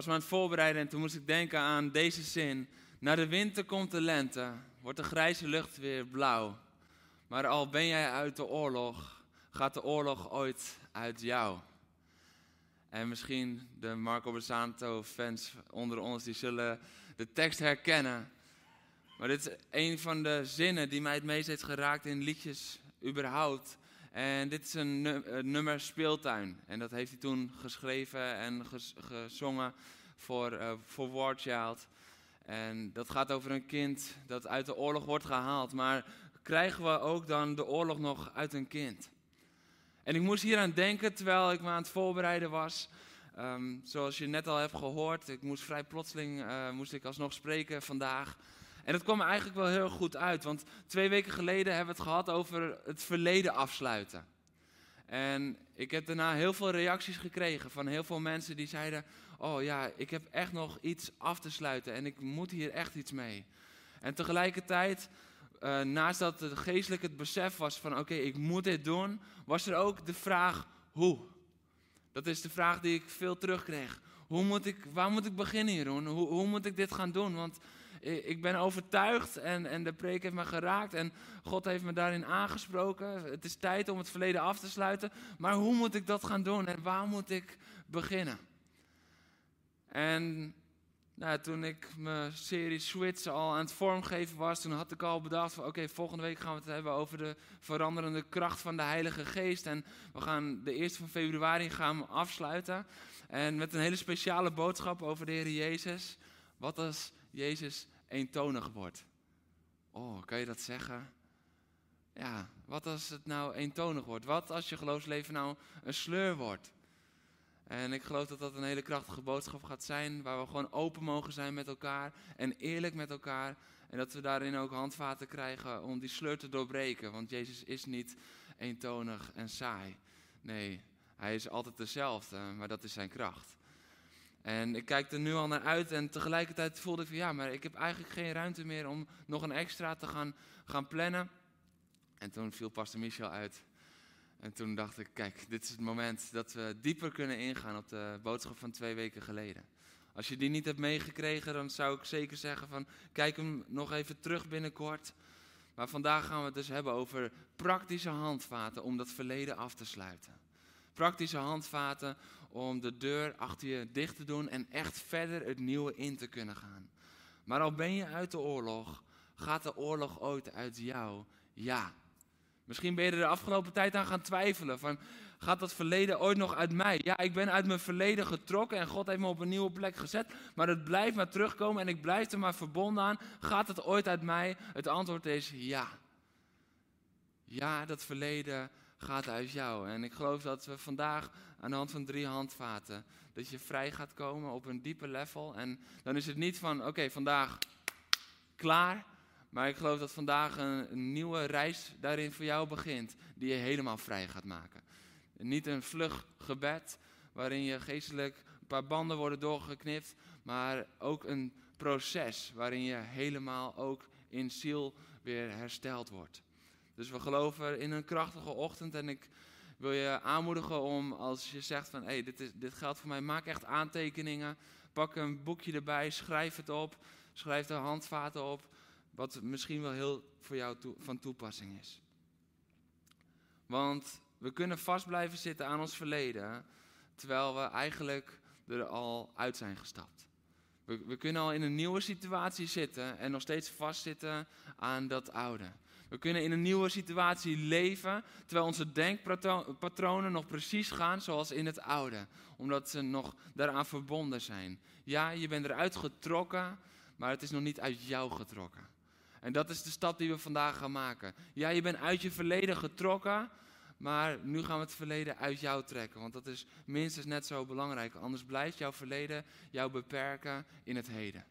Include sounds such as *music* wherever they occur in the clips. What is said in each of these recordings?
Was me aan het voorbereiden en toen moest ik denken aan deze zin. Na de winter komt de lente, wordt de grijze lucht weer blauw. Maar al ben jij uit de oorlog, gaat de oorlog ooit uit jou. En misschien de Marco Besanto fans onder ons, die zullen de tekst herkennen. Maar dit is een van de zinnen die mij het meest heeft geraakt in liedjes überhaupt. En dit is een nummer Speeltuin. En dat heeft hij toen geschreven en gezongen voor, uh, voor War Child. En dat gaat over een kind dat uit de oorlog wordt gehaald. Maar krijgen we ook dan de oorlog nog uit een kind? En ik moest hier aan denken terwijl ik me aan het voorbereiden was. Ehm, zoals je net al hebt gehoord, ik moest vrij plotseling uh, moest ik alsnog spreken vandaag. En dat kwam eigenlijk wel heel goed uit, want twee weken geleden hebben we het gehad over het verleden afsluiten. En ik heb daarna heel veel reacties gekregen van heel veel mensen die zeiden: Oh ja, ik heb echt nog iets af te sluiten en ik moet hier echt iets mee. En tegelijkertijd, uh, naast dat het geestelijk het besef was van: Oké, ik moet dit doen, was er ook de vraag: Hoe? Dat is de vraag die ik veel terugkreeg. Hoe moet ik, waar moet ik beginnen, Jeroen? Hoe, hoe moet ik dit gaan doen? Want ik ben overtuigd en, en de preek heeft me geraakt en God heeft me daarin aangesproken. Het is tijd om het verleden af te sluiten. Maar hoe moet ik dat gaan doen en waar moet ik beginnen? En nou, toen ik mijn serie Switch al aan het vormgeven was, toen had ik al bedacht van oké, volgende week gaan we het hebben over de veranderende kracht van de Heilige Geest. En we gaan de eerste van februari gaan afsluiten. En met een hele speciale boodschap over de Heer Jezus. Wat als Jezus eentonig wordt? Oh, kan je dat zeggen? Ja, wat als het nou eentonig wordt? Wat als je geloofsleven nou een sleur wordt? En ik geloof dat dat een hele krachtige boodschap gaat zijn, waar we gewoon open mogen zijn met elkaar en eerlijk met elkaar. En dat we daarin ook handvaten krijgen om die sleur te doorbreken. Want Jezus is niet eentonig en saai. Nee, hij is altijd dezelfde, maar dat is zijn kracht. En ik kijk er nu al naar uit en tegelijkertijd voelde ik van ja, maar ik heb eigenlijk geen ruimte meer om nog een extra te gaan, gaan plannen. En toen viel Pastor Michel uit. En toen dacht ik, kijk, dit is het moment dat we dieper kunnen ingaan op de boodschap van twee weken geleden. Als je die niet hebt meegekregen, dan zou ik zeker zeggen van, kijk hem nog even terug binnenkort. Maar vandaag gaan we het dus hebben over praktische handvaten om dat verleden af te sluiten. Praktische handvaten om de deur achter je dicht te doen en echt verder het nieuwe in te kunnen gaan. Maar al ben je uit de oorlog, gaat de oorlog ooit uit jou? Ja, Misschien ben je er de afgelopen tijd aan gaan twijfelen. Van, gaat dat verleden ooit nog uit mij? Ja, ik ben uit mijn verleden getrokken en God heeft me op een nieuwe plek gezet. Maar het blijft maar terugkomen en ik blijf er maar verbonden aan. Gaat het ooit uit mij? Het antwoord is ja. Ja, dat verleden gaat uit jou. En ik geloof dat we vandaag aan de hand van drie handvaten, dat je vrij gaat komen op een diepe level. En dan is het niet van, oké, vandaag klaar. Maar ik geloof dat vandaag een, nieuwe reis daarin voor jou begint, die je helemaal vrij gaat maken. Niet een vlug gebed waarin je geestelijk een paar banden worden doorgeknipt, maar ook een proces waarin je helemaal ook in ziel weer hersteld wordt. Dus we geloven in een krachtige ochtend en ik wil je aanmoedigen om als je zegt van hé, hey, dit, dit geldt voor mij, maak echt aantekeningen. Pak een boekje erbij, schrijf het op, schrijf de handvaten op. Wat misschien wel heel voor jou van toepassing is. Want we kunnen vast blijven zitten aan ons verleden, terwijl we eigenlijk er al uit zijn gestapt. We, we kunnen al in een nieuwe situatie zitten en nog steeds vastzitten aan dat oude. We kunnen in een nieuwe situatie leven, terwijl onze denkpatronen nog precies gaan zoals in het oude, omdat ze nog daaraan verbonden zijn. Ja, je bent eruit getrokken, maar het is nog niet uit jou getrokken. En dat is de stap die we vandaag gaan maken. Ja, je bent uit je verleden getrokken, maar nu gaan we het verleden uit jou trekken, want dat is minstens net zo belangrijk. Anders blijft jouw verleden jou beperken in het heden.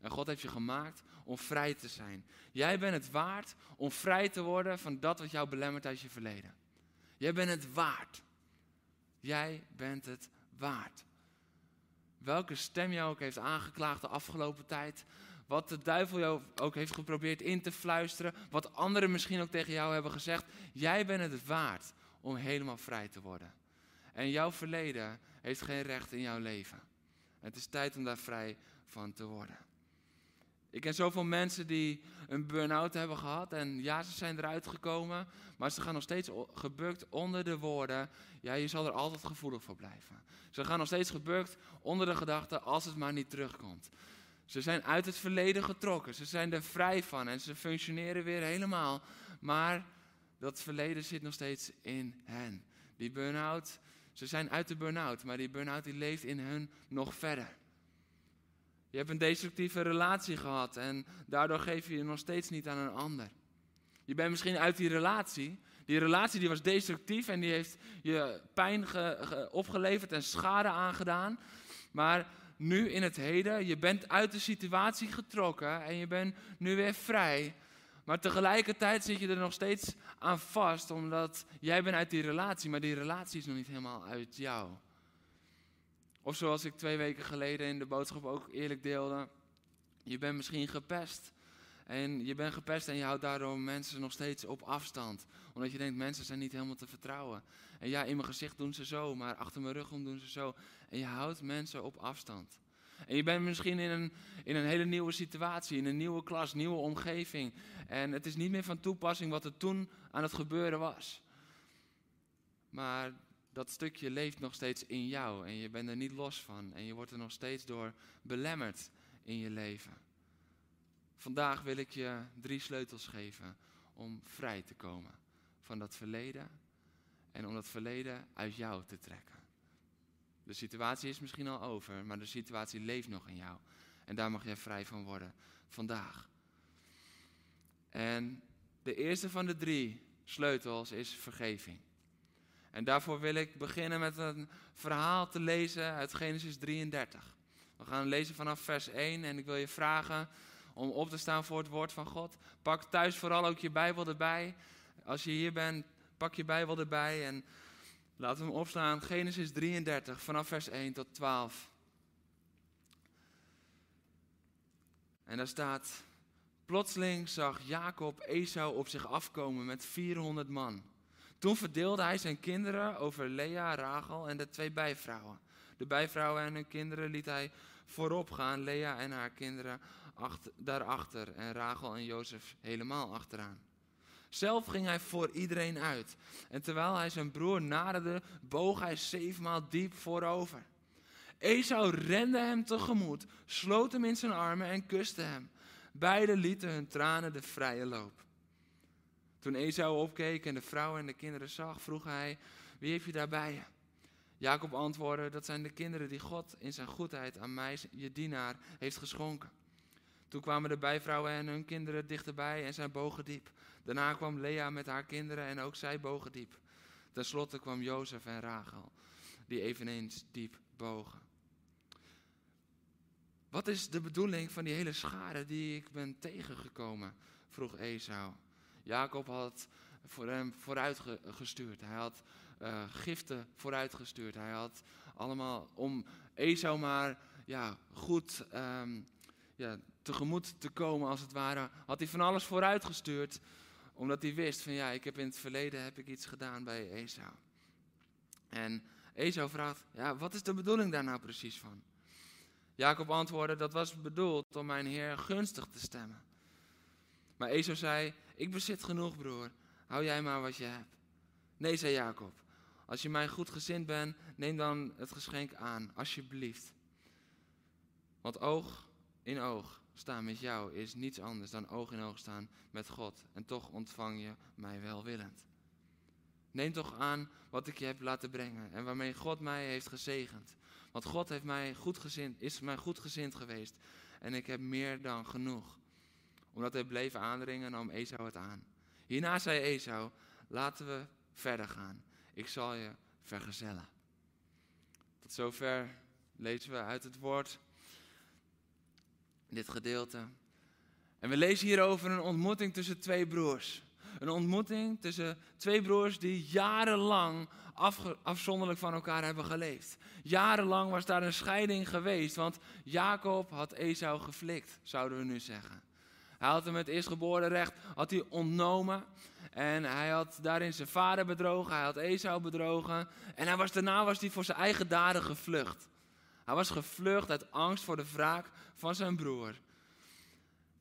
En God heeft je gemaakt om vrij te zijn. Jij bent het waard om vrij te worden van dat wat jou belemmert uit je verleden. Jij bent het waard. Jij bent het waard. Welke stem jou ook heeft aangeklaagd de afgelopen tijd. Wat de duivel jou ook heeft geprobeerd in te fluisteren. Wat anderen misschien ook tegen jou hebben gezegd. Jij bent het waard om helemaal vrij te worden. En jouw verleden heeft geen recht in jouw leven. Het is tijd om daar vrij van te worden. Ik ken zoveel mensen die een burn-out hebben gehad en ja, ze zijn eruit gekomen, maar ze gaan nog steeds gebukt onder de woorden, ja, je zal er altijd gevoelig voor blijven. Ze gaan nog steeds gebukt onder de gedachte, als het maar niet terugkomt. Ze zijn uit het verleden getrokken, ze zijn er vrij van en ze functioneren weer helemaal, maar dat verleden zit nog steeds in hen. Die burn-out, ze zijn uit de burn-out, maar die burn-out die leeft in hun nog verder. Je hebt een destructieve relatie gehad en daardoor geef je je nog steeds niet aan een ander. Je bent misschien uit die relatie. Die relatie die was destructief en die heeft je pijn opgeleverd en schade aangedaan. Maar nu in het heden, je bent uit de situatie getrokken en je bent nu weer vrij. Maar tegelijkertijd zit je er nog steeds aan vast, omdat jij bent uit die relatie, maar die relatie is nog niet helemaal uit jou. Of zoals ik twee weken geleden in de boodschap ook eerlijk deelde. Je bent misschien gepest. En je bent gepest en je houdt daardoor mensen nog steeds op afstand. Omdat je denkt, mensen zijn niet helemaal te vertrouwen. En ja, in mijn gezicht doen ze zo, maar achter mijn rug doen ze zo. En je houdt mensen op afstand. En je bent misschien in een, in een hele nieuwe situatie, in een nieuwe klas, nieuwe omgeving. En het is niet meer van toepassing wat er toen aan het gebeuren was. Maar dat stukje leeft nog steeds in jou en je bent er niet los van en je wordt er nog steeds door belemmerd in je leven. Vandaag wil ik je drie sleutels geven om vrij te komen van dat verleden en om dat verleden uit jou te trekken. De situatie is misschien al over, maar de situatie leeft nog in jou en daar mag jij vrij van worden vandaag. En de eerste van de drie sleutels is vergeving. En daarvoor wil ik beginnen met een verhaal te lezen uit Genesis 33. We gaan lezen vanaf vers 1 en ik wil je vragen om op te staan voor het woord van God. Pak thuis vooral ook je Bijbel erbij. Als je hier bent, pak je Bijbel erbij en laten we hem opslaan. Genesis 33 vanaf vers 1 tot 12. En daar staat: Plotseling zag Jacob Esau op zich afkomen met 400 man. Toen verdeelde hij zijn kinderen over Lea, Rachel en de twee bijvrouwen. De bijvrouwen en hun kinderen liet hij voorop gaan, Lea en haar kinderen achter, daarachter en Rachel en Jozef helemaal achteraan. Zelf ging hij voor iedereen uit. En terwijl hij zijn broer naderde, boog hij zevenmaal diep voorover. Esau rende hem tegemoet, sloot hem in zijn armen en kuste hem. Beiden lieten hun tranen de vrije loop. Toen Esau opkeek en de vrouw en de kinderen zag, vroeg hij: Wie heeft je daarbij? Jacob antwoordde: Dat zijn de kinderen die God in zijn goedheid aan mij, je dienaar, heeft geschonken. Toen kwamen de bijvrouwen en hun kinderen dichterbij en zij bogen diep. Daarna kwam Lea met haar kinderen en ook zij bogen diep. Ten slotte kwam Jozef en Rachel, die eveneens diep bogen. Wat is de bedoeling van die hele schade die ik ben tegengekomen? vroeg Esau. Jacob had voor hem vooruitgestuurd. Hij had uh, giften vooruitgestuurd. Hij had allemaal om Esau maar ja, goed um, ja, tegemoet te komen, als het ware, had hij van alles vooruitgestuurd. Omdat hij wist van ja, ik heb in het verleden heb ik iets gedaan bij Esau. En Esau vraagt, ja, wat is de bedoeling daar nou precies van? Jacob antwoordde, dat was bedoeld om mijn Heer gunstig te stemmen. Maar Esau zei, ik bezit genoeg, broer. Hou jij maar wat je hebt. Nee, zei Jacob. Als je mij goed gezind bent, neem dan het geschenk aan, alsjeblieft. Want oog in oog staan met jou is niets anders dan oog in oog staan met God. En toch ontvang je mij welwillend. Neem toch aan wat ik je heb laten brengen en waarmee God mij heeft gezegend. Want God heeft mij goed gezind, is mij goed gezind geweest en ik heb meer dan genoeg omdat hij bleef aandringen, nam Esau het aan. Hierna zei Esau, laten we verder gaan. Ik zal je vergezellen. Tot zover lezen we uit het woord dit gedeelte. En we lezen hier over een ontmoeting tussen twee broers. Een ontmoeting tussen twee broers die jarenlang afzonderlijk van elkaar hebben geleefd. Jarenlang was daar een scheiding geweest, want Jacob had Esau geflikt, zouden we nu zeggen. Hij had hem het eerstgeboren recht had hij ontnomen. En hij had daarin zijn vader bedrogen, hij had Esau bedrogen. En daarna was hij voor zijn eigen daden gevlucht. Hij was gevlucht uit angst voor de wraak van zijn broer.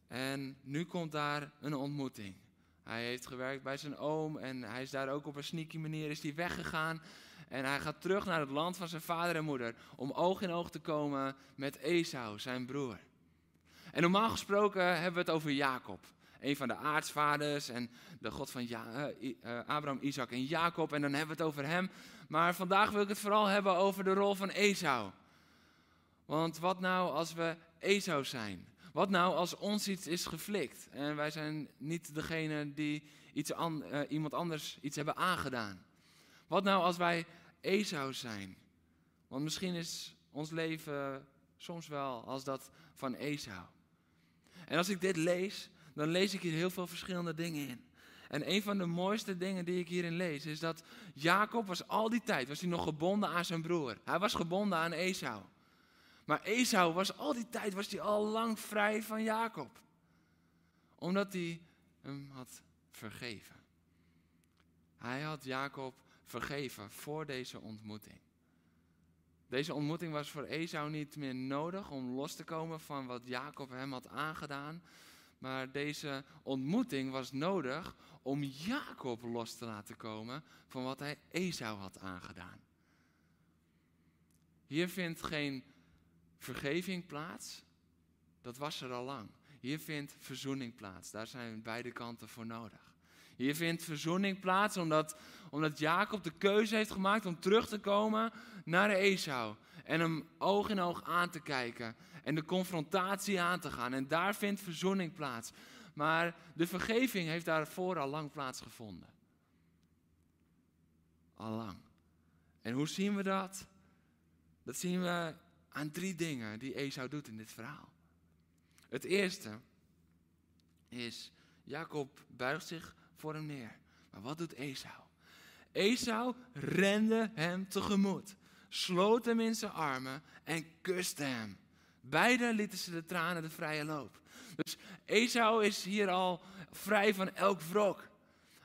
En nu komt daar een ontmoeting. Hij heeft gewerkt bij zijn oom en hij is daar ook op een sneaky manier is hij weggegaan. En hij gaat terug naar het land van zijn vader en moeder om oog in oog te komen met Esau, zijn broer. En normaal gesproken hebben we het over Jacob. Een van de aartsvaders en de God van ja, uh, Abraham, Isaac en Jacob. En dan hebben we het over hem. Maar vandaag wil ik het vooral hebben over de rol van Esau. Want wat nou als we Esau zijn? Wat nou als ons iets is geflikt en wij zijn niet degene die iets uh, iemand anders iets hebben aangedaan? Wat nou als wij Esau zijn? Want misschien is ons leven soms wel als dat van Esau. En als ik dit lees, dan lees ik hier heel veel verschillende dingen in. En een van de mooiste dingen die ik hierin lees is dat Jacob was al die tijd was hij nog gebonden aan zijn broer. Hij was gebonden aan Esau. Maar Esau was al die tijd was hij al lang vrij van Jacob. Omdat hij hem had vergeven. Hij had Jacob vergeven voor deze ontmoeting. Deze ontmoeting was voor Esau niet meer nodig om los te komen van wat Jacob hem had aangedaan. Maar deze ontmoeting was nodig om Jacob los te laten komen van wat hij Esau had aangedaan. Hier vindt geen vergeving plaats. Dat was er al lang. Hier vindt verzoening plaats. Daar zijn beide kanten voor nodig. Hier vindt verzoening plaats omdat, omdat Jacob de keuze heeft gemaakt om terug te komen naar Esau. En hem oog in oog aan te kijken. En de confrontatie aan te gaan. En daar vindt verzoening plaats. Maar de vergeving heeft daarvoor al lang plaatsgevonden. Al lang. En hoe zien we dat? Dat zien we aan drie dingen die Esau doet in dit verhaal. Het eerste is, Jacob buigt zich voor hem neer. Maar wat doet Esau? Esau rende hem tegemoet, sloot hem in zijn armen en kuste hem. Beiden lieten ze de tranen de vrije loop. Dus Esau is hier al vrij van elk wrok.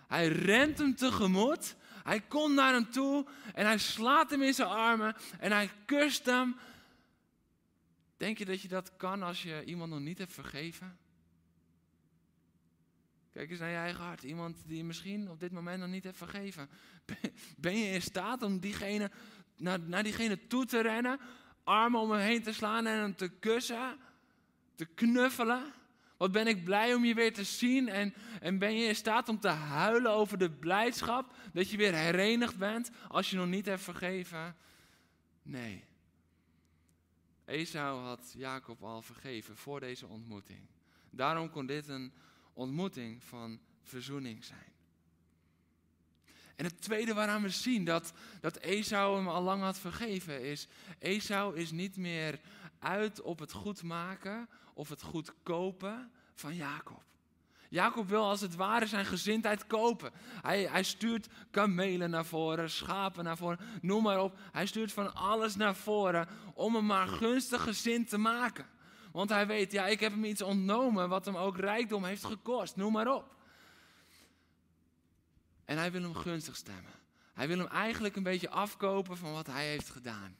Hij rent hem tegemoet, hij komt naar hem toe en hij slaat hem in zijn armen en hij kust hem. Denk je dat je dat kan als je iemand nog niet hebt vergeven? Kijk eens naar je eigen hart. Iemand die je misschien op dit moment nog niet hebt vergeven. *laughs* Ben je in staat om diegene, naar, naar diegene toe te rennen, armen om hem heen te slaan en hem te kussen, te knuffelen? Wat ben ik blij om je weer te zien en, en ben je in staat om te huilen over de blijdschap dat je weer herenigd bent als je nog niet hebt vergeven? Nee. Esau had Jacob al vergeven voor deze ontmoeting. Daarom kon dit een ontmoeting van verzoening zijn. En het tweede waaraan we zien dat, dat Esau hem al lang had vergeven is, Esau is niet meer uit op het goed maken of het goed kopen van Jacob. Jacob wil als het ware zijn gezindheid kopen. Hij, hij stuurt kamelen naar voren, schapen naar voren, noem maar op. Hij stuurt van alles naar voren om hem maar gunstig gezind te maken. Want hij weet, ja, ik heb hem iets ontnomen wat hem ook rijkdom heeft gekost, noem maar op. En hij wil hem gunstig stemmen. Hij wil hem eigenlijk een beetje afkopen van wat hij heeft gedaan.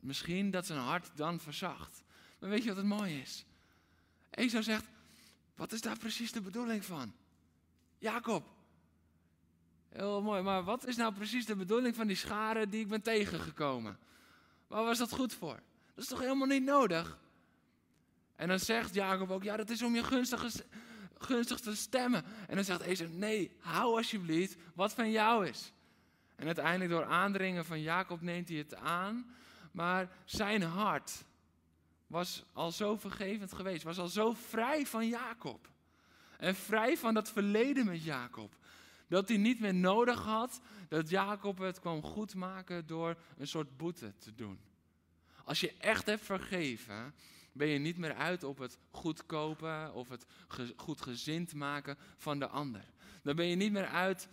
Misschien dat zijn hart dan verzacht. Maar weet je wat het mooie is? Esau zegt, wat is daar precies de bedoeling van? Jacob. Heel mooi, maar wat is nou precies de bedoeling van die scharen die ik ben tegengekomen? Waar was dat goed voor? Dat is toch helemaal niet nodig? En dan zegt Jacob ook, ja, dat is om je gunstig, gunstig te stemmen. En dan zegt Esau, nee, hou alsjeblieft wat van jou is. En uiteindelijk door aandringen van Jacob neemt hij het aan. Maar zijn hart was al zo vergevend geweest, was al zo vrij van Jacob. En vrij van dat verleden met Jacob. Dat hij niet meer nodig had dat Jacob het kwam goedmaken door een soort boete te doen. Als je echt hebt vergeven, ben je niet meer uit op het goedkopen of het goed gezind maken van de ander. Dan ben je niet meer uit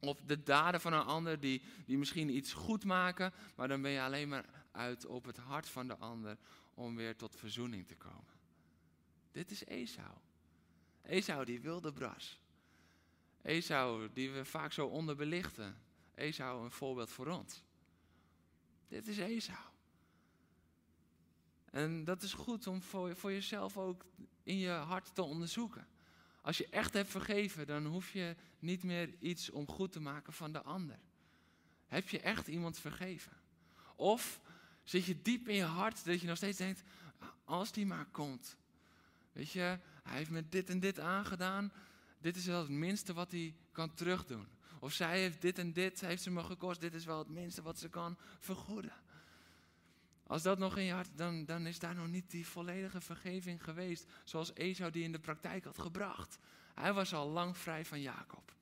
op de daden van een ander die, die misschien iets goed maken, maar dan ben je alleen maar uit op het hart van de ander om weer tot verzoening te komen. Dit is Esau. Esau die wilde bras. Esau die we vaak zo onderbelichten. Esau een voorbeeld voor ons. Dit is Esau. En dat is goed om voor, voor jezelf ook in je hart te onderzoeken. Als je echt hebt vergeven, dan hoef je niet meer iets om goed te maken van de ander. Heb je echt iemand vergeven? Of zit je diep in je hart dat je nog steeds denkt, als die maar komt. Weet je, hij heeft me dit en dit aangedaan. Dit is wel het minste wat hij kan terugdoen. Of zij heeft dit en dit, heeft ze me gekost. Dit is wel het minste wat ze kan vergoeden. Als dat nog in je hart, dan, dan is daar nog niet die volledige vergeving geweest. Zoals Esau die in de praktijk had gebracht. Hij was al lang vrij van Jacob.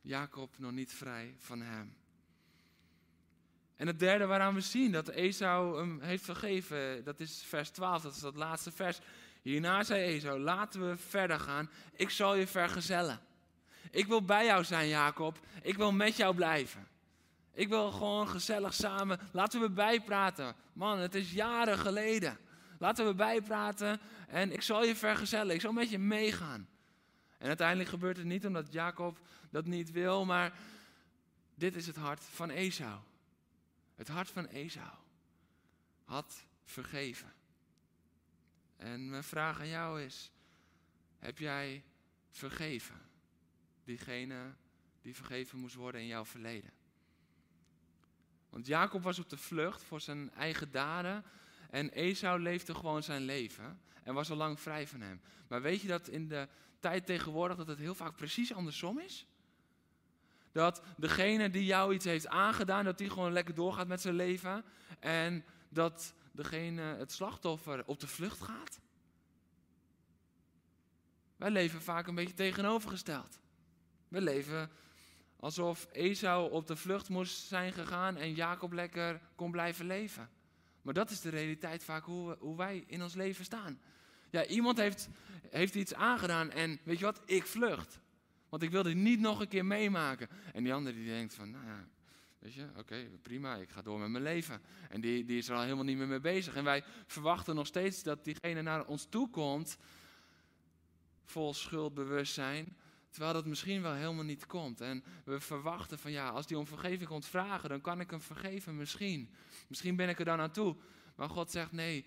Jacob nog niet vrij van hem. En het derde waaraan we zien dat Esau hem heeft vergeven, dat is vers 12, dat is dat laatste vers. Hierna zei Esau, laten we verder gaan, ik zal je vergezellen. Ik wil bij jou zijn, Jacob. Ik wil met jou blijven. Ik wil gewoon gezellig samen. Laten we bijpraten. Man, het is jaren geleden. Laten we bijpraten en ik zal je vergezellen. Ik zal met je meegaan. En uiteindelijk gebeurt het niet omdat Jacob dat niet wil, maar dit is het hart van Esau. Het hart van Esau had vergeven. En mijn vraag aan jou is: heb jij vergeven diegene die vergeven moest worden in jouw verleden? Want Jacob was op de vlucht voor zijn eigen daden en Esau leefde gewoon zijn leven en was al lang vrij van hem. Maar weet je dat in de tijd tegenwoordig dat het heel vaak precies andersom is? Dat degene die jou iets heeft aangedaan, dat die gewoon lekker doorgaat met zijn leven. En dat degene, het slachtoffer, op de vlucht gaat. Wij leven vaak een beetje tegenovergesteld. We leven alsof Esau op de vlucht moest zijn gegaan en Jacob lekker kon blijven leven. Maar dat is de realiteit vaak hoe, hoe wij in ons leven staan. Ja, iemand heeft, heeft iets aangedaan en weet je wat, ik vlucht. Want ik wil dit niet nog een keer meemaken. En die andere die denkt van, nou ja, weet je, oké, prima, ik ga door met mijn leven. En die, die is er al helemaal niet meer mee bezig. En wij verwachten nog steeds dat diegene naar ons toe komt, vol schuldbewustzijn, terwijl dat misschien wel helemaal niet komt. En we verwachten van, ja, als die om vergeving komt vragen, dan kan ik hem vergeven misschien. Misschien ben ik er dan aan toe. Maar God zegt, nee,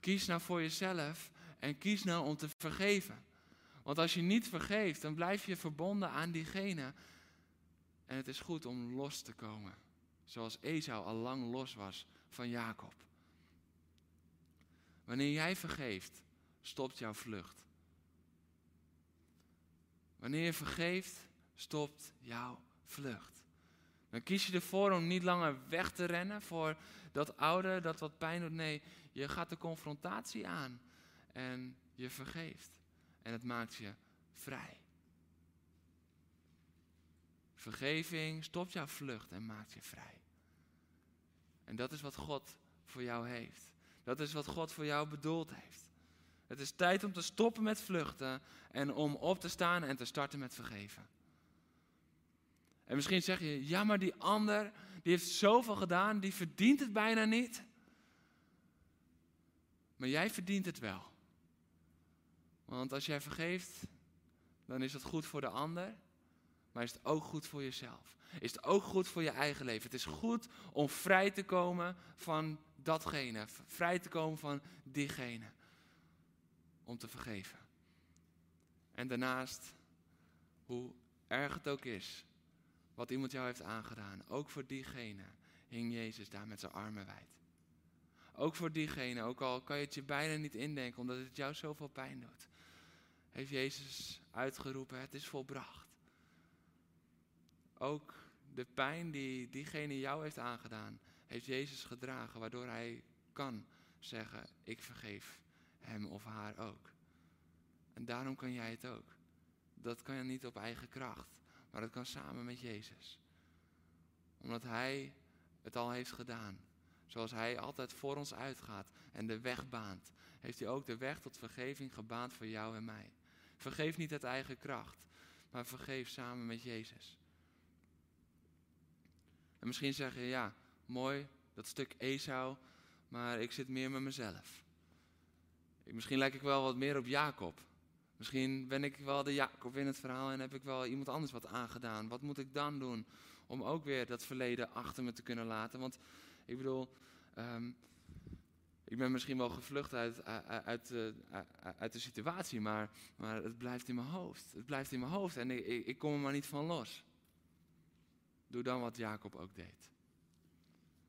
kies nou voor jezelf en kies nou om te vergeven. Want als je niet vergeeft, dan blijf je verbonden aan diegene. En het is goed om los te komen. Zoals Esau al lang los was van Jacob. Wanneer jij vergeeft, stopt jouw vlucht. Wanneer je vergeeft, stopt jouw vlucht. Dan kies je ervoor om niet langer weg te rennen voor dat oude, dat wat pijn doet. Nee, je gaat de confrontatie aan en je vergeeft en het maakt je vrij. Vergeving stopt jouw vlucht en maakt je vrij. En dat is wat God voor jou heeft. Dat is wat God voor jou bedoeld heeft. Het is tijd om te stoppen met vluchten en om op te staan en te starten met vergeven. En misschien zeg je, ja maar die ander, die heeft zoveel gedaan, die verdient het bijna niet. Maar jij verdient het wel. Want als jij vergeeft, dan is het goed voor de ander, maar is het ook goed voor jezelf. Is het ook goed voor je eigen leven. Het is goed om vrij te komen van datgene, vrij te komen van diegene. Om te vergeven. En daarnaast, hoe erg het ook is, wat iemand jou heeft aangedaan, ook voor diegene hing Jezus daar met zijn armen wijd. Ook voor diegene, ook al kan je het je bijna niet indenken, omdat het jou zoveel pijn doet heeft Jezus uitgeroepen, het is volbracht. Ook de pijn die diegene jou heeft aangedaan, heeft Jezus gedragen, waardoor hij kan zeggen, ik vergeef hem of haar ook. En daarom kan jij het ook. dat kan je niet op eigen kracht. Maar dat kan samen met Jezus. Omdat Hij het al heeft gedaan. Zoals Hij altijd voor ons uitgaat en de weg baant, heeft Hij ook de weg tot vergeving gebaand voor jou en mij. Vergeef niet uit eigen kracht, maar vergeef samen met Jezus. En misschien zeg je, ja, mooi, dat stuk Esau, maar ik zit meer met mezelf. Misschien lijk ik wel wat meer op Jacob. Misschien ben ik wel de Jacob in het verhaal en heb ik wel iemand anders wat aangedaan. Wat moet ik dan doen om ook weer dat verleden achter me te kunnen laten? Want ik bedoel, ehm, ik ben misschien wel gevlucht uit, uit, uit, uit, de situatie, maar, maar het blijft in mijn hoofd. Het blijft in mijn hoofd en ik, ik kom er maar niet van los. Doe dan wat Jacob ook deed.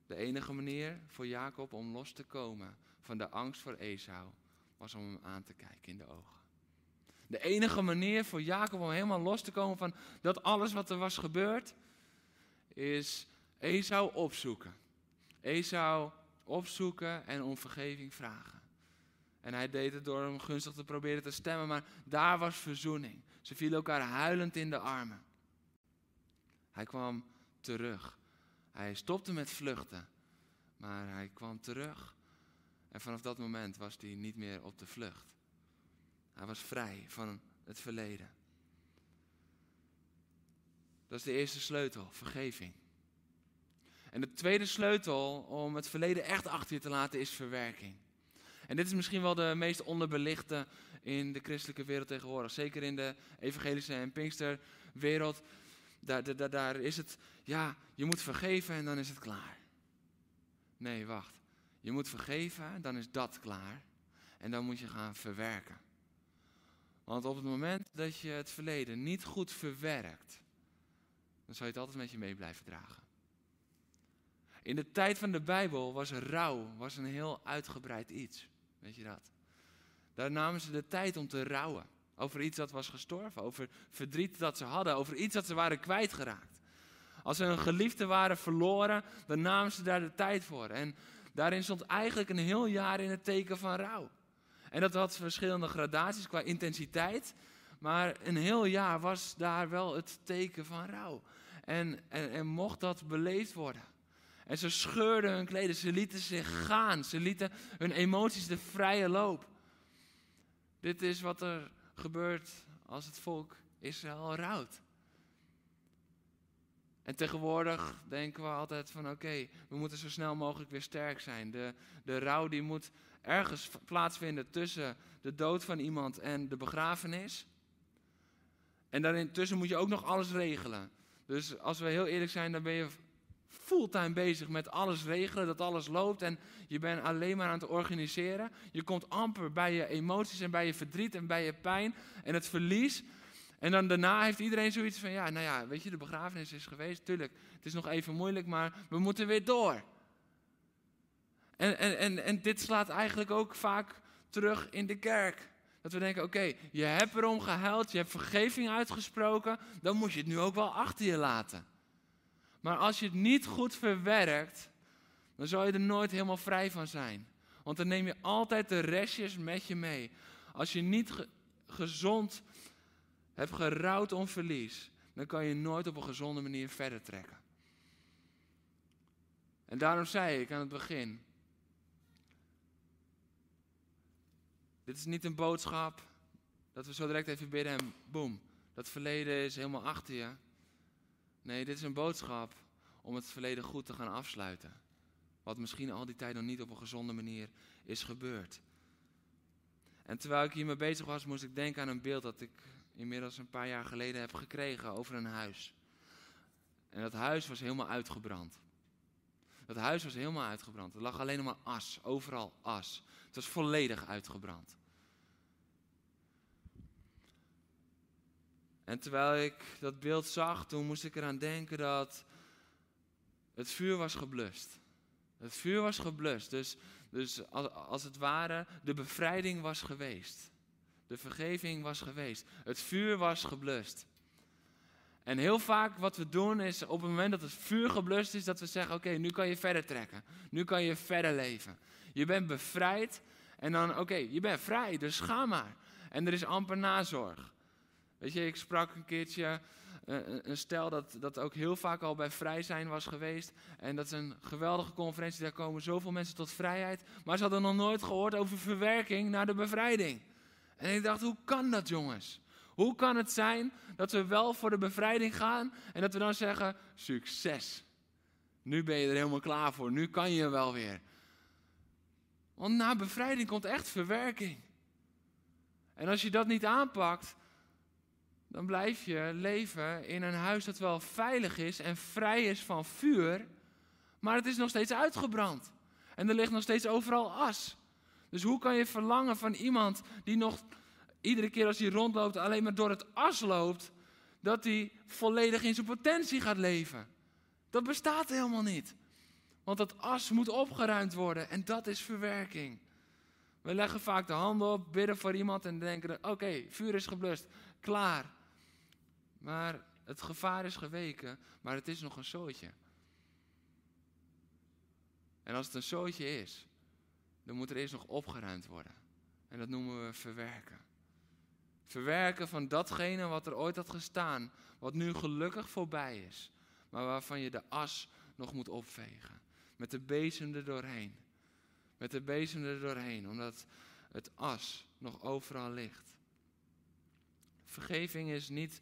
De enige manier voor Jacob om los te komen van de angst voor Esau was om hem aan te kijken in de ogen. De enige manier voor Jacob om helemaal los te komen van dat alles wat er was gebeurd, is Esau opzoeken. Esau opzoeken en om vergeving vragen. En hij deed het door hem gunstig te proberen te stemmen, maar daar was verzoening. Ze vielen elkaar huilend in de armen. Hij kwam terug. Hij stopte met vluchten, maar hij kwam terug. En vanaf dat moment was hij niet meer op de vlucht. Hij was vrij van het verleden. Dat is de eerste sleutel, vergeving. En de tweede sleutel om het verleden echt achter je te laten is verwerking. En dit is misschien wel de meest onderbelichte in de christelijke wereld tegenwoordig. Zeker in de evangelische en pinksterwereld. Daar, daar, daar is het, ja, je moet vergeven en dan is het klaar. Nee, wacht. Je moet vergeven, dan is dat klaar. En dan moet je gaan verwerken. Want op het moment dat je het verleden niet goed verwerkt, dan zal je het altijd met je mee blijven dragen. In de tijd van de Bijbel was rouw was een heel uitgebreid iets. Weet je dat? Daar namen ze de tijd om te rouwen. Over iets dat was gestorven, over verdriet dat ze hadden, over iets dat ze waren kwijtgeraakt. Als ze een geliefde waren verloren, dan namen ze daar de tijd voor. En daarin stond eigenlijk een heel jaar in het teken van rouw. En dat had verschillende gradaties qua intensiteit. Maar een heel jaar was daar wel het teken van rouw. En, en, en mocht dat beleefd worden. En ze scheurden hun kleden, ze lieten zich gaan, ze lieten hun emoties de vrije loop. Dit is wat er gebeurt als het volk Israël rouwt. En tegenwoordig denken we altijd van oké, we moeten zo snel mogelijk weer sterk zijn. De, de rouw die moet ergens plaatsvinden tussen de dood van iemand en de begrafenis. En daarin moet je ook nog alles regelen. Dus als we heel eerlijk zijn, dan ben je fulltime bezig met alles regelen, dat alles loopt en je bent alleen maar aan het organiseren. Je komt amper bij je emoties en bij je verdriet en bij je pijn en het verlies. En dan daarna heeft iedereen zoiets van, ja, nou ja, weet je, de begrafenis is geweest, tuurlijk, het is nog even moeilijk, maar we moeten weer door. En, en, en, en dit slaat eigenlijk ook vaak terug in de kerk. Dat we denken, oké, je hebt erom gehuild, je hebt vergeving uitgesproken, dan moet je het nu ook wel achter je laten. Maar als je het niet goed verwerkt, dan zal je er nooit helemaal vrij van zijn. Want dan neem je altijd de restjes met je mee. Als je niet gezond hebt gerouwd om verlies, dan kan je nooit op een gezonde manier verder trekken. En daarom zei ik aan het begin, dit is niet een boodschap dat we zo direct even bidden en boem, dat verleden is helemaal achter je. Nee, dit is een boodschap om het verleden goed te gaan afsluiten. Wat misschien al die tijd nog niet op een gezonde manier is gebeurd. En terwijl ik hiermee bezig was, moest ik denken aan een beeld dat ik inmiddels een paar jaar geleden heb gekregen over een huis. En dat huis was helemaal uitgebrand. Dat huis was helemaal uitgebrand. Er lag alleen maar as, overal as. Het was volledig uitgebrand. En terwijl ik dat beeld zag, toen moest ik eraan denken dat het vuur was geblust. Het vuur was geblust. Dus, dus als, als het ware, de bevrijding was geweest. De vergeving was geweest. Het vuur was geblust. En heel vaak wat we doen is op het moment dat het vuur geblust is, dat we zeggen: Oké, nu kan je verder trekken. Nu kan je verder leven. Je bent bevrijd. En dan, oké, je bent vrij, dus ga maar. En er is amper nazorg. Weet je, ik sprak een keertje uh, een stel dat, dat ook heel vaak al bij vrij zijn was geweest. En dat is een geweldige conferentie, daar komen zoveel mensen tot vrijheid. Maar ze hadden nog nooit gehoord over verwerking naar de bevrijding. En ik dacht, hoe kan dat jongens? Hoe kan het zijn dat we wel voor de bevrijding gaan en dat we dan zeggen, succes. Nu ben je er helemaal klaar voor, nu kan je wel weer. Want na bevrijding komt echt verwerking. En als je dat niet aanpakt, dan blijf je leven in een huis dat wel veilig is en vrij is van vuur, maar het is nog steeds uitgebrand. En er ligt nog steeds overal as. Dus hoe kan je verlangen van iemand die nog iedere keer als hij rondloopt alleen maar door het as loopt, dat hij volledig in zijn potentie gaat leven? Dat bestaat helemaal niet. Want dat as moet opgeruimd worden en dat is verwerking. We leggen vaak de handen op, bidden voor iemand en denken: oké, vuur is geblust, klaar. Maar het gevaar is geweken, maar het is nog een zootje. En als het een zootje is, dan moet er eerst nog opgeruimd worden. En dat noemen we verwerken. Verwerken van datgene wat er ooit had gestaan, wat nu gelukkig voorbij is, maar waarvan je de as nog moet opvegen. Met de bezem er doorheen. Met de bezem er doorheen, omdat het as nog overal ligt. Vergeving is niet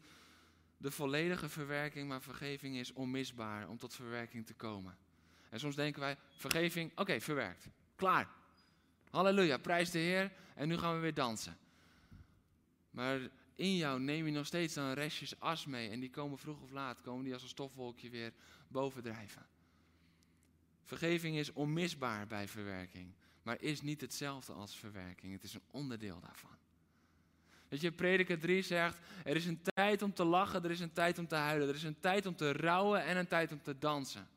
de volledige verwerking, maar vergeving is onmisbaar om tot verwerking te komen. En soms denken wij, vergeving, oké, verwerkt. Klaar. Halleluja, prijs de Heer en nu gaan we weer dansen. Maar in jou neem je nog steeds dan restjes as mee en die komen vroeg of laat, komen die als een stofwolkje weer bovendrijven. Vergeving is onmisbaar bij verwerking, maar is niet hetzelfde als verwerking. Het is een onderdeel daarvan. Weet je, prediker 3 zegt, er is een tijd om te lachen, er is een tijd om te huilen. Er is een tijd om te rouwen en een tijd om te dansen.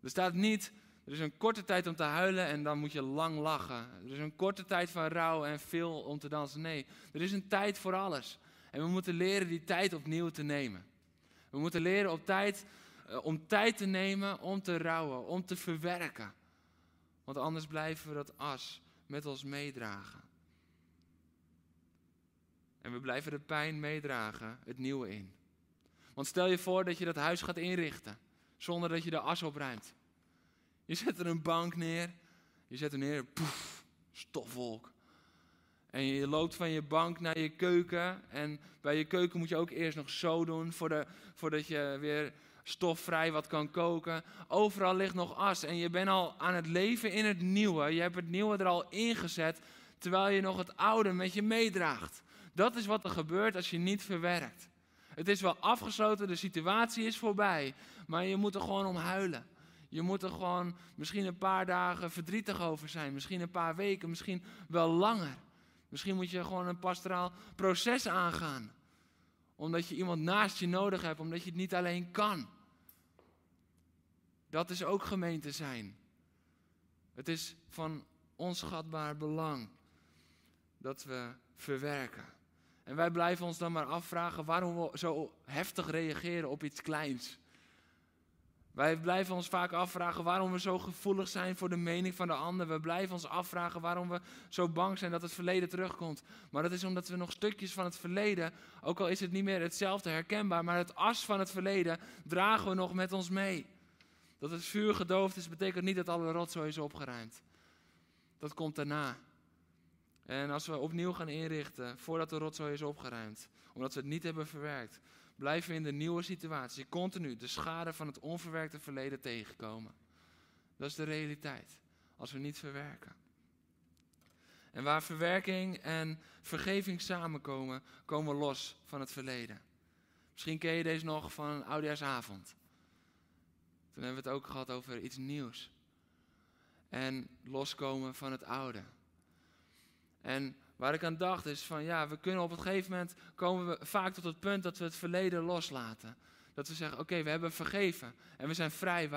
Er staat niet, er is een korte tijd om te huilen en dan moet je lang lachen. Er is een korte tijd van rouw en veel om te dansen. Nee, er is een tijd voor alles. En we moeten leren die tijd opnieuw te nemen. We moeten leren op tijd, eh, om tijd te nemen om te rouwen, om te verwerken. Want anders blijven we dat as met ons meedragen. En we blijven de pijn meedragen, het nieuwe in. Want stel je voor dat je dat huis gaat inrichten, zonder dat je de as opruimt. Je zet er een bank neer, je zet er neer, poef, stofwolk. En je loopt van je bank naar je keuken. En bij je keuken moet je ook eerst nog zo doen voordat je weer stofvrij wat kan koken. Overal ligt nog as en je bent al aan het leven in het nieuwe. Je hebt het nieuwe er al ingezet, terwijl je nog het oude met je meedraagt. Dat is wat er gebeurt als je niet verwerkt. Het is wel afgesloten, de situatie is voorbij, maar je moet er gewoon om huilen. Je moet er gewoon misschien een paar dagen verdrietig over zijn, misschien een paar weken, misschien wel langer. Misschien moet je gewoon een pastoraal proces aangaan. Omdat je iemand naast je nodig hebt, omdat je het niet alleen kan. Dat is ook gemeente zijn. Het is van onschatbaar belang dat we verwerken. En wij blijven ons dan maar afvragen waarom we zo heftig reageren op iets kleins. Wij blijven ons vaak afvragen waarom we zo gevoelig zijn voor de mening van de ander. We blijven ons afvragen waarom we zo bang zijn dat het verleden terugkomt. Maar dat is omdat we nog stukjes van het verleden, ook al is het niet meer hetzelfde herkenbaar, maar het as van het verleden dragen we nog met ons mee. Dat het vuur gedoofd is, betekent niet dat alle rotzooi is opgeruimd. Dat komt daarna. En als we opnieuw gaan inrichten, voordat de rotzooi is opgeruimd, omdat we het niet hebben verwerkt, blijven we in de nieuwe situatie continu de schade van het onverwerkte verleden tegenkomen. Dat is de realiteit, als we niet verwerken. En waar verwerking en vergeving samenkomen, komen we los van het verleden. Misschien ken je deze nog van een oudejaarsavond. Toen hebben we het ook gehad over iets nieuws. En loskomen van het oude. En waar ik aan dacht is van ja, we kunnen op een gegeven moment komen we vaak tot het punt dat we het verleden loslaten. Dat we zeggen, oké, we hebben vergeven en we zijn vrij.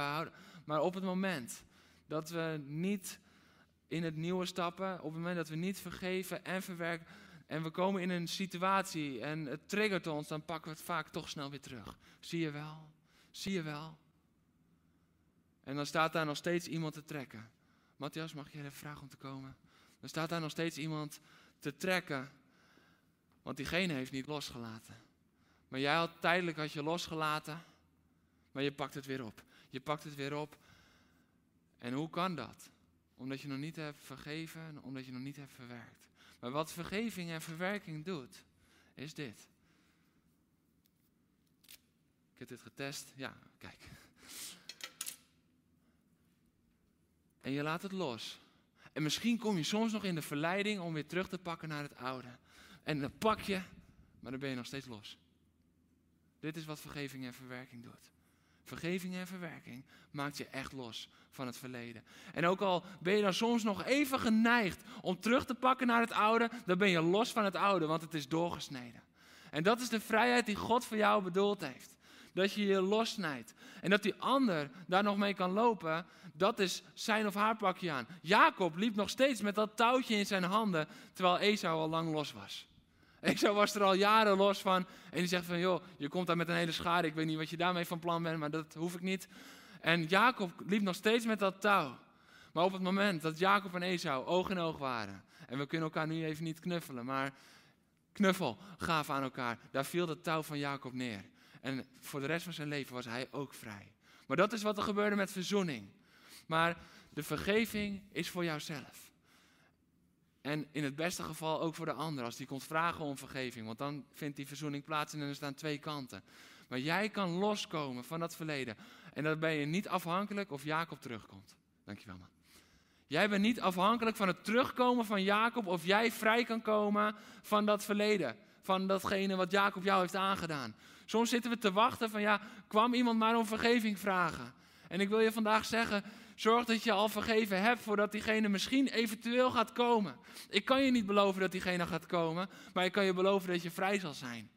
Maar op het moment dat we niet in het nieuwe stappen, op het moment dat we niet vergeven en verwerken, en we komen in een situatie en het triggert ons, dan pakken we het vaak toch snel weer terug. Zie je wel? Zie je wel? En dan staat daar nog steeds iemand te trekken. Matthias, mag je even vragen om te komen? Dan staat daar nog steeds iemand te trekken. Want diegene heeft niet losgelaten. Maar jij had tijdelijk had je losgelaten, maar je pakt het weer op. Je pakt het weer op. En hoe kan dat? Omdat je nog niet hebt vergeven en omdat je nog niet hebt verwerkt. Maar wat vergeving en verwerking doet, is dit. Ik heb dit getest. Ja, kijk. En je laat het los. En misschien kom je soms nog in de verleiding om weer terug te pakken naar het oude. En dan pak je, maar dan ben je nog steeds los. Dit is wat vergeving en verwerking doet. Vergeving en verwerking maakt je echt los van het verleden. En ook al ben je dan soms nog even geneigd om terug te pakken naar het oude, dan ben je los van het oude, want het is doorgesneden. En dat is de vrijheid die God voor jou bedoeld heeft. Dat je je lossnijdt. En dat die ander daar nog mee kan lopen, dat is zijn of haar pakje aan. Jacob liep nog steeds met dat touwtje in zijn handen, terwijl Esau al lang los was. Esau was er al jaren los van. En die zegt van, joh, je komt daar met een hele schade. Ik weet niet wat je daarmee van plan bent, maar dat hoef ik niet. En Jacob liep nog steeds met dat touw. Maar op het moment dat Jacob en Esau oog in oog waren. En we kunnen elkaar nu even niet knuffelen, maar knuffel gaven aan elkaar. Daar viel het touw van Jacob neer. En voor de rest van zijn leven was hij ook vrij. Maar dat is wat er gebeurde met verzoening. Maar de vergeving is voor jouzelf. En in het beste geval ook voor de ander, als die komt vragen om vergeving. Want dan vindt die verzoening plaats en er staan twee kanten. Maar jij kan loskomen van dat verleden. En dan ben je niet afhankelijk of Jacob terugkomt. Dankjewel man. Jij bent niet afhankelijk van het terugkomen van Jacob of jij vrij kan komen van dat verleden. Van datgene wat Jacob jou heeft aangedaan. Soms zitten we te wachten van ja, kwam iemand maar om vergeving vragen. En ik wil je vandaag zeggen, Zorg dat je al vergeven hebt voordat diegene misschien eventueel gaat komen. Ik kan je niet beloven dat diegene gaat komen, maar ik kan je beloven dat je vrij zal zijn.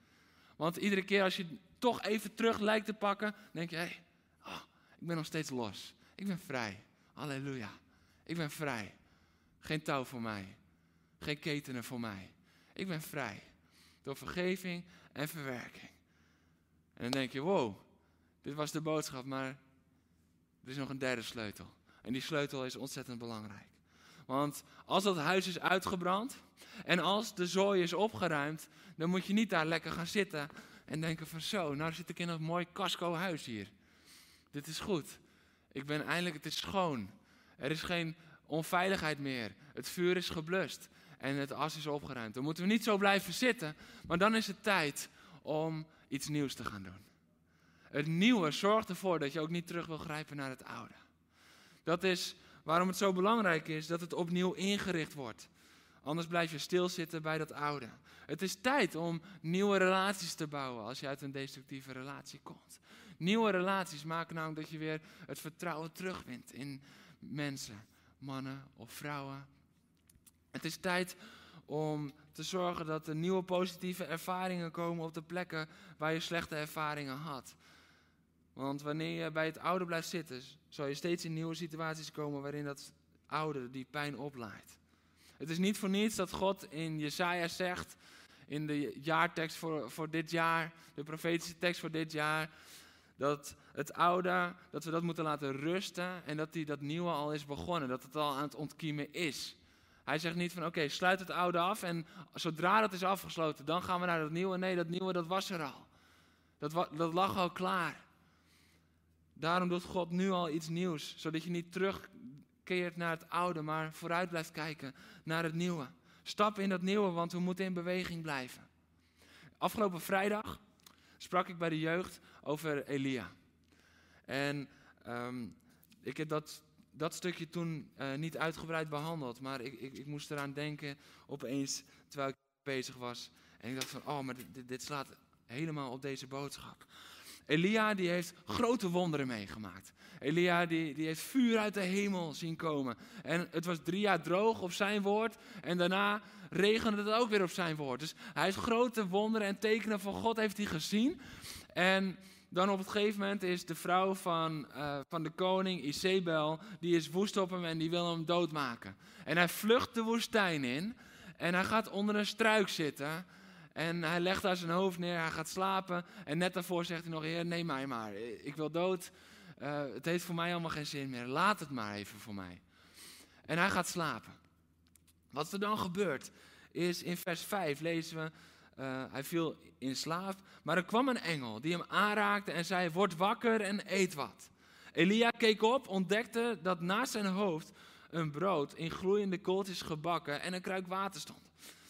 Want iedere keer als je toch even terug lijkt te pakken, denk je, hé, hey, oh, ik ben nog steeds los. Ik ben vrij. Halleluja. Ik ben vrij. Geen touw voor mij. Geen ketenen voor mij. Ik ben vrij. Door vergeving en verwerking. En dan denk je, wow, dit was de boodschap, maar er is nog een derde sleutel. En die sleutel is ontzettend belangrijk. Want als dat huis is uitgebrand en als de zooi is opgeruimd, dan moet je niet daar lekker gaan zitten en denken van zo, nou zit ik in een mooi casco huis hier. Dit is goed. Ik ben eindelijk, het is schoon. Er is geen onveiligheid meer. Het vuur is geblust en het as is opgeruimd. Dan moeten we niet zo blijven zitten, maar dan is het tijd om iets nieuws te gaan doen. Het nieuwe zorgt ervoor dat je ook niet terug wil grijpen naar het oude. Dat is waarom het zo belangrijk is dat het opnieuw ingericht wordt. Anders blijf je stilzitten bij dat oude. Het is tijd om nieuwe relaties te bouwen als je uit een destructieve relatie komt. Nieuwe relaties maken namelijk dat je weer het vertrouwen terugwint in mensen, mannen of vrouwen. Het is tijd om te zorgen dat er nieuwe positieve ervaringen komen op de plekken waar je slechte ervaringen had. Want wanneer je bij het oude blijft zitten, zal je steeds in nieuwe situaties komen waarin dat oude die pijn oplaait. Het is niet voor niets dat God in Jesaja zegt, in de jaartekst voor, voor dit jaar, de profetische tekst voor dit jaar, dat het oude, dat we dat moeten laten rusten en dat die, dat nieuwe al is begonnen, dat het al aan het ontkiemen is. Hij zegt niet van oké, sluit het oude af en zodra dat is afgesloten, dan gaan we naar dat nieuwe. Nee, dat nieuwe dat was er al. Dat, dat lag al klaar. Daarom doet God nu al iets nieuws, zodat je niet terugkeert naar het oude, maar vooruit blijft kijken naar het nieuwe. Stap in dat nieuwe, want we moeten in beweging blijven. Afgelopen vrijdag sprak ik bij de jeugd over Elia. En ehm, ik heb dat, dat stukje toen uh, niet uitgebreid behandeld, maar ik, ik, ik, moest eraan denken opeens terwijl ik bezig was. En ik dacht van, oh, maar dit, dit slaat helemaal op deze boodschap. Elia die heeft grote wonderen meegemaakt. Elia die, die heeft vuur uit de hemel zien komen. En het was drie jaar droog op zijn woord. En daarna regende het ook weer op zijn woord. Dus hij heeft grote wonderen en tekenen van God heeft hij gezien. En dan op het gegeven moment is de vrouw van, uh, van de koning, Isabel, die is woest op hem en die wil hem doodmaken. En hij vlucht de woestijn in en hij gaat onder een struik zitten. En hij legt daar zijn hoofd neer, hij gaat slapen. En net daarvoor zegt hij nog, heer, neem mij maar. Ik wil dood. Uh, het heeft voor mij allemaal geen zin meer. Laat het maar even voor mij. En hij gaat slapen. Wat er dan gebeurt, is in vers 5 lezen we eh, hij viel in slaap. Maar er kwam een engel die hem aanraakte en zei: Word wakker en eet wat. Elia keek op, ontdekte dat naast zijn hoofd een brood in gloeiende kooltjes gebakken en een kruik water stond.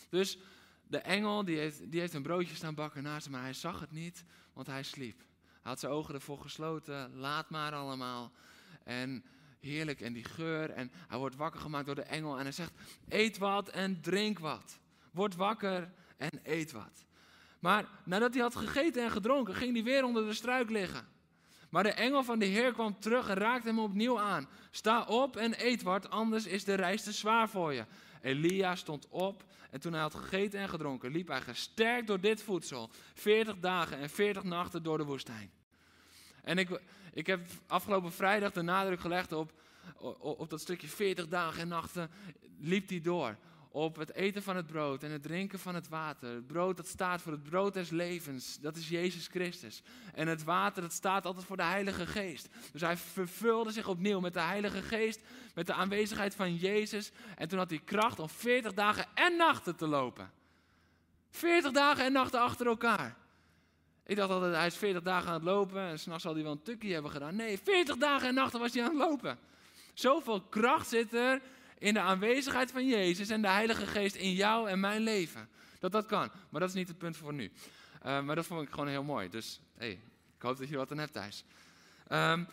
Dus de engel die heeft, die heeft een broodje staan bakken naast hem, maar hij zag het niet, want hij sliep. Hij had zijn ogen ervoor gesloten, laat maar allemaal. En heerlijk, en die geur. En hij wordt wakker gemaakt door de engel en hij zegt, eet wat en drink wat. Word wakker en eet wat. Maar nadat hij had gegeten en gedronken, ging hij weer onder de struik liggen. Maar de engel van de Heer kwam terug en raakte hem opnieuw aan. Sta op en eet wat, anders is de reis te zwaar voor je. Elia stond op en toen hij had gegeten en gedronken, liep hij gesterkt door dit voedsel. 40 dagen en 40 nachten door de woestijn. En ik, ik heb afgelopen vrijdag de nadruk gelegd op, op, op dat stukje 40 dagen en nachten liep hij door op het eten van het brood en het drinken van het water. Het brood dat staat voor het brood des levens, dat is Jezus Christus. En het water dat staat altijd voor de Heilige Geest. Dus hij vervulde zich opnieuw met de Heilige Geest, met de aanwezigheid van Jezus. En toen had hij kracht om 40 dagen en nachten te lopen. 40 dagen en nachten achter elkaar. Ik dacht altijd, hij is 40 dagen aan het lopen en s'nachts zal hij wel een tukkie hebben gedaan. Nee, 40 dagen en nachten was hij aan het lopen. Zoveel kracht zit er in de aanwezigheid van Jezus en de Heilige Geest in jou en mijn leven. Dat dat kan. Maar dat is niet het punt voor nu. Uh, maar dat vond ik gewoon heel mooi. Dus hey, ik hoop dat je wat aan hebt thuis. Um,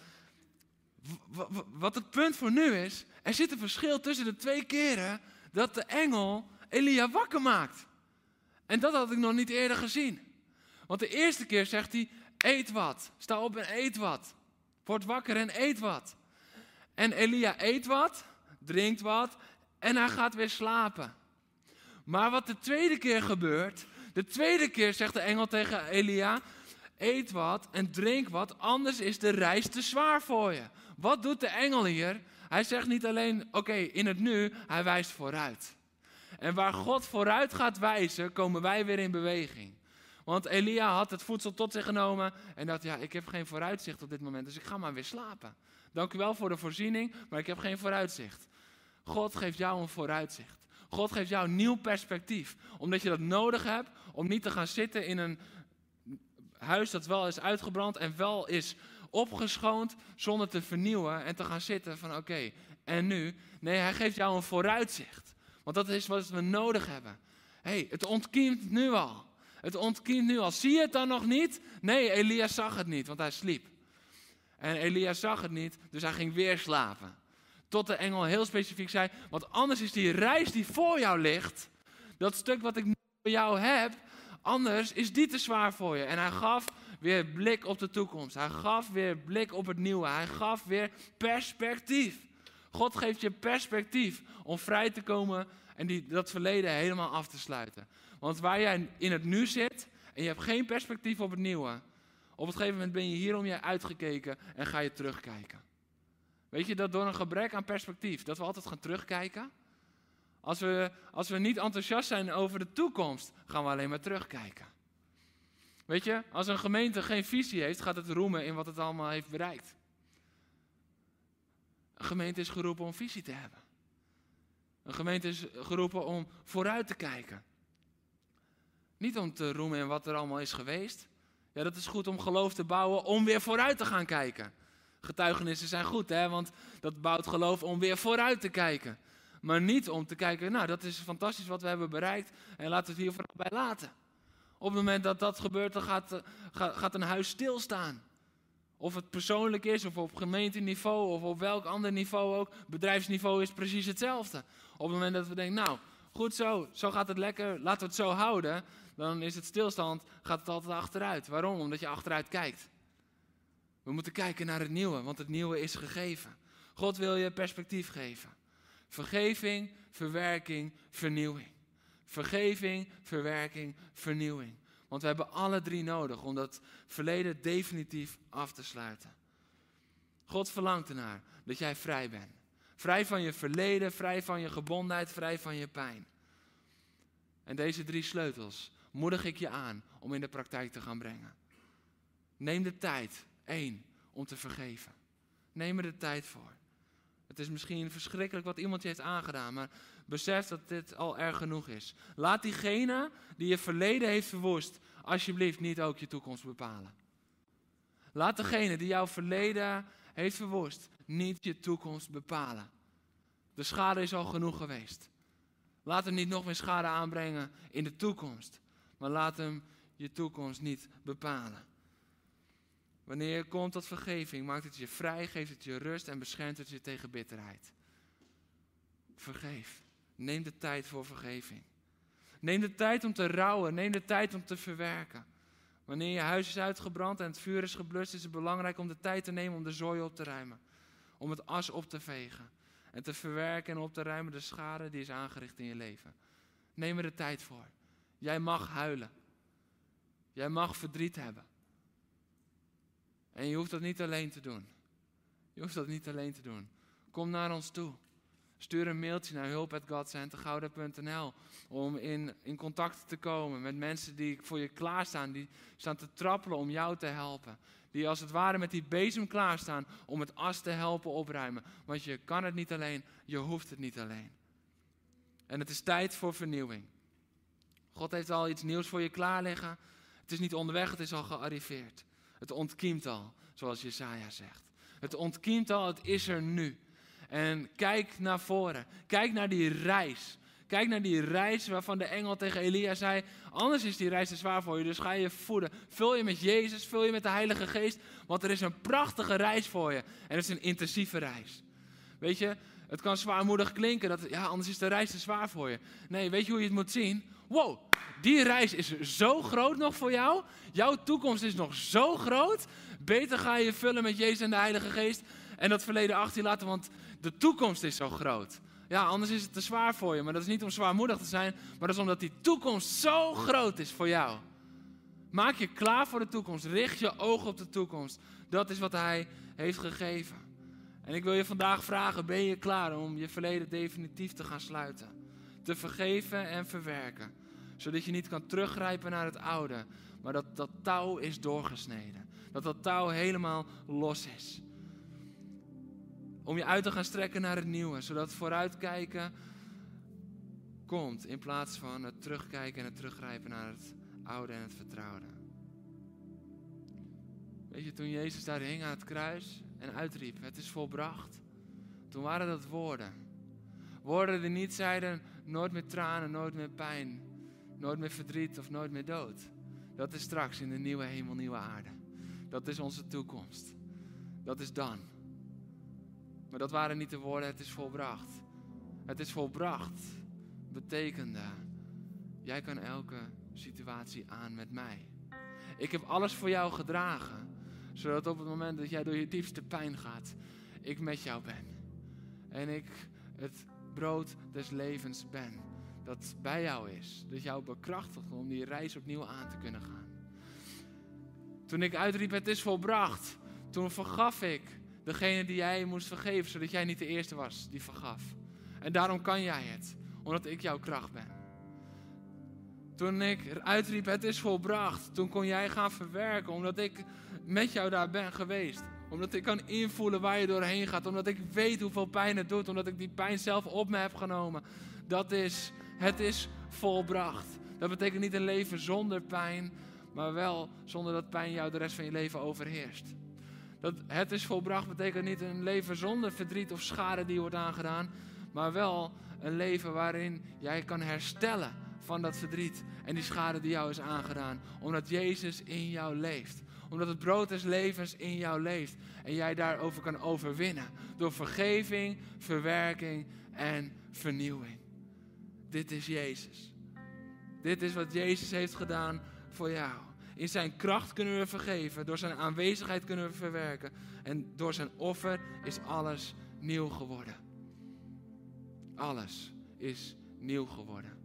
wat het punt voor nu is, er zit een verschil tussen de twee keren dat de engel Elia wakker maakt. En dat had ik nog niet eerder gezien. Want de eerste keer zegt hij, eet wat. Sta op en eet wat. Word wakker en eet wat. En Elia eet wat drinkt wat en hij gaat weer slapen. Maar wat de tweede keer gebeurt, de tweede keer zegt de engel tegen Elia, eet wat en drink wat, anders is de reis te zwaar voor je. Wat doet de engel hier? Hij zegt niet alleen, oké, in het nu, hij wijst vooruit. En waar God vooruit gaat wijzen, komen wij weer in beweging. Want Elia had het voedsel tot zich genomen en dacht, ja, ik heb geen vooruitzicht op dit moment, dus ik ga maar weer slapen. Dank u wel voor de voorziening, maar ik heb geen vooruitzicht. God geeft jou een vooruitzicht. God geeft jou een nieuw perspectief. Omdat je dat nodig hebt om niet te gaan zitten in een huis dat wel is uitgebrand en wel is opgeschoond zonder te vernieuwen en te gaan zitten van oké, en nu? Nee, hij geeft jou een vooruitzicht. Want dat is wat we nodig hebben. hey, het ontkiemt nu al. Het ontkiemt nu al. Zie je het dan nog niet? Nee, Elia zag het niet, want hij sliep. En Elia zag het niet, dus hij ging weer slapen. Tot de engel heel specifiek zei, want anders is die reis die voor jou ligt, dat stuk wat ik voor jou heb, anders is die te zwaar voor je. En hij gaf weer blik op de toekomst. Hij gaf weer blik op het nieuwe. Hij gaf weer perspectief. God geeft je perspectief om vrij te komen en die, dat verleden helemaal af te sluiten. Want waar jij in het nu zit en je hebt geen perspectief op het nieuwe, op een gegeven moment ben je hier om je uitgekeken en ga je terugkijken. Weet je dat door een gebrek aan perspectief, dat we altijd gaan terugkijken? Als we, als we niet enthousiast zijn over de toekomst, gaan we alleen maar terugkijken. Weet je, als een gemeente geen visie heeft, gaat het roemen in wat het allemaal heeft bereikt. Een gemeente is geroepen om visie te hebben. Een gemeente is geroepen om vooruit te kijken. Niet om te roemen in wat er allemaal is geweest. Ja, dat is goed om geloof te bouwen, om weer vooruit te gaan kijken. Getuigenissen zijn goed, hè? want dat bouwt geloof om weer vooruit te kijken. Maar niet om te kijken, nou dat is fantastisch wat we hebben bereikt en laten we het hier vooral bij laten. Op het moment dat dat gebeurt, dan gaat, gaat, gaat een huis stilstaan. Of het persoonlijk is, of op gemeenteniveau, of op welk ander niveau ook. Bedrijfsniveau is precies hetzelfde. Op het moment dat we denken, nou, goed zo, zo gaat het lekker, laten we het zo houden. Dan is het stilstand, gaat het altijd achteruit. Waarom? Omdat je achteruit kijkt. We moeten kijken naar het nieuwe, want het nieuwe is gegeven. God wil je perspectief geven. Vergeving, verwerking, vernieuwing. Vergeving, verwerking, vernieuwing. Want we hebben alle drie nodig om dat verleden definitief af te sluiten. God verlangt ernaar dat jij vrij bent. Vrij van je verleden, vrij van je gebondenheid, vrij van je pijn. En deze drie sleutels moedig ik je aan om in de praktijk te gaan brengen. Neem de tijd Eén, om te vergeven. Neem er de tijd voor. Het is misschien verschrikkelijk wat iemand je heeft aangedaan, maar besef dat dit al erg genoeg is. Laat diegene die je verleden heeft verwoest, alsjeblieft niet ook je toekomst bepalen. Laat degene die jouw verleden heeft verwoest, niet je toekomst bepalen. De schade is al genoeg geweest. Laat hem niet nog meer schade aanbrengen in de toekomst. Maar laat hem je toekomst niet bepalen. Wanneer je komt tot vergeving, maakt het je vrij, geeft het je rust en beschermt het je tegen bitterheid. Vergeef. Neem de tijd voor vergeving. Neem de tijd om te rouwen. Neem de tijd om te verwerken. Wanneer je huis is uitgebrand en het vuur is geblust, is het belangrijk om de tijd te nemen om de zooi op te ruimen. Om het as op te vegen. En te verwerken en op te ruimen de schade die is aangericht in je leven. Neem er de tijd voor. Jij mag huilen. Jij mag verdriet hebben. En je hoeft dat niet alleen te doen. Je hoeft dat niet alleen te doen. Kom naar ons toe. Stuur een mailtje naar hulp.godcentergouda.nl om in, in contact te komen met mensen die voor je klaarstaan, die staan te trappelen om jou te helpen. Die als het ware met die bezem klaarstaan om het as te helpen opruimen. Want je kan het niet alleen, je hoeft het niet alleen. En het is tijd voor vernieuwing. God heeft al iets nieuws voor je klaar liggen. Het is niet onderweg, het is al gearriveerd. Het ontkiemt al, zoals Jesaja zegt. Het ontkiemt al, het is er nu. En kijk naar voren. Kijk naar die reis. Kijk naar die reis waarvan de engel tegen Elia zei: Anders is die reis te zwaar voor je, dus ga je voeden. Vul je met Jezus, vul je met de Heilige Geest, want er is een prachtige reis voor je. En het is een intensieve reis. Weet je, het kan zwaarmoedig klinken, dat, ja, anders is de reis te zwaar voor je. Nee, weet je hoe je het moet zien? Wow, die reis is zo groot nog voor jou. Jouw toekomst is nog zo groot. Beter ga je vullen met Jezus en de Heilige Geest. En dat verleden achter je laten, want de toekomst is zo groot. Ja, anders is het te zwaar voor je. Maar dat is niet om zwaarmoedig te zijn, maar dat is omdat die toekomst zo groot is voor jou. Maak je klaar voor de toekomst. Richt je ogen op de toekomst. Dat is wat Hij heeft gegeven. En ik wil je vandaag vragen: ben je klaar om je verleden definitief te gaan sluiten? Te vergeven en verwerken. Zodat je niet kan teruggrijpen naar het oude, maar dat dat touw is doorgesneden. Dat dat touw helemaal los is. Om je uit te gaan strekken naar het nieuwe, zodat vooruitkijken komt in plaats van het terugkijken en het teruggrijpen naar het oude en het vertrouwde. Weet je, toen Jezus daar hing aan het kruis en uitriep, het is volbracht. Toen waren dat woorden. Woorden die niet zeiden, nooit meer tranen, nooit meer pijn, nooit meer verdriet of nooit meer dood. Dat is straks in de nieuwe hemel, nieuwe aarde. Dat is onze toekomst. Dat is dan. Maar dat waren niet de woorden, het is volbracht. Het is volbracht betekende, jij kan elke situatie aan met mij. Ik heb alles voor jou gedragen, zodat op het moment dat jij door je diepste pijn gaat, ik met jou ben. En ik het brood des levens ben, dat bij jou is, dat jou bekrachtigt om die reis opnieuw aan te kunnen gaan. Toen ik uitriep, het is volbracht, toen vergaf ik degene die jij moest vergeven, zodat jij niet de eerste was die vergaf. En daarom kan jij het, omdat ik jouw kracht ben. Toen ik uitriep, het is volbracht, toen kon jij gaan verwerken, omdat ik met jou daar ben geweest. Omdat ik kan invoelen waar je doorheen gaat, omdat ik weet hoeveel pijn het doet, omdat ik die pijn zelf op me heb genomen. Dat is, het is volbracht. Dat betekent niet een leven zonder pijn, maar wel zonder dat pijn jou de rest van je leven overheerst. Dat het is volbracht betekent niet een leven zonder verdriet of schade die wordt aangedaan, maar wel een leven waarin jij kan herstellen van dat verdriet en die schade die jou is aangedaan. Omdat Jezus in jou leeft. Omdat het brood des levens in jou leeft. En jij daarover kan overwinnen. Door vergeving, verwerking en vernieuwing. Dit is Jezus. Dit is wat Jezus heeft gedaan voor jou. In zijn kracht kunnen we vergeven. Door zijn aanwezigheid kunnen we verwerken. En door zijn offer is alles nieuw geworden. Alles is nieuw geworden.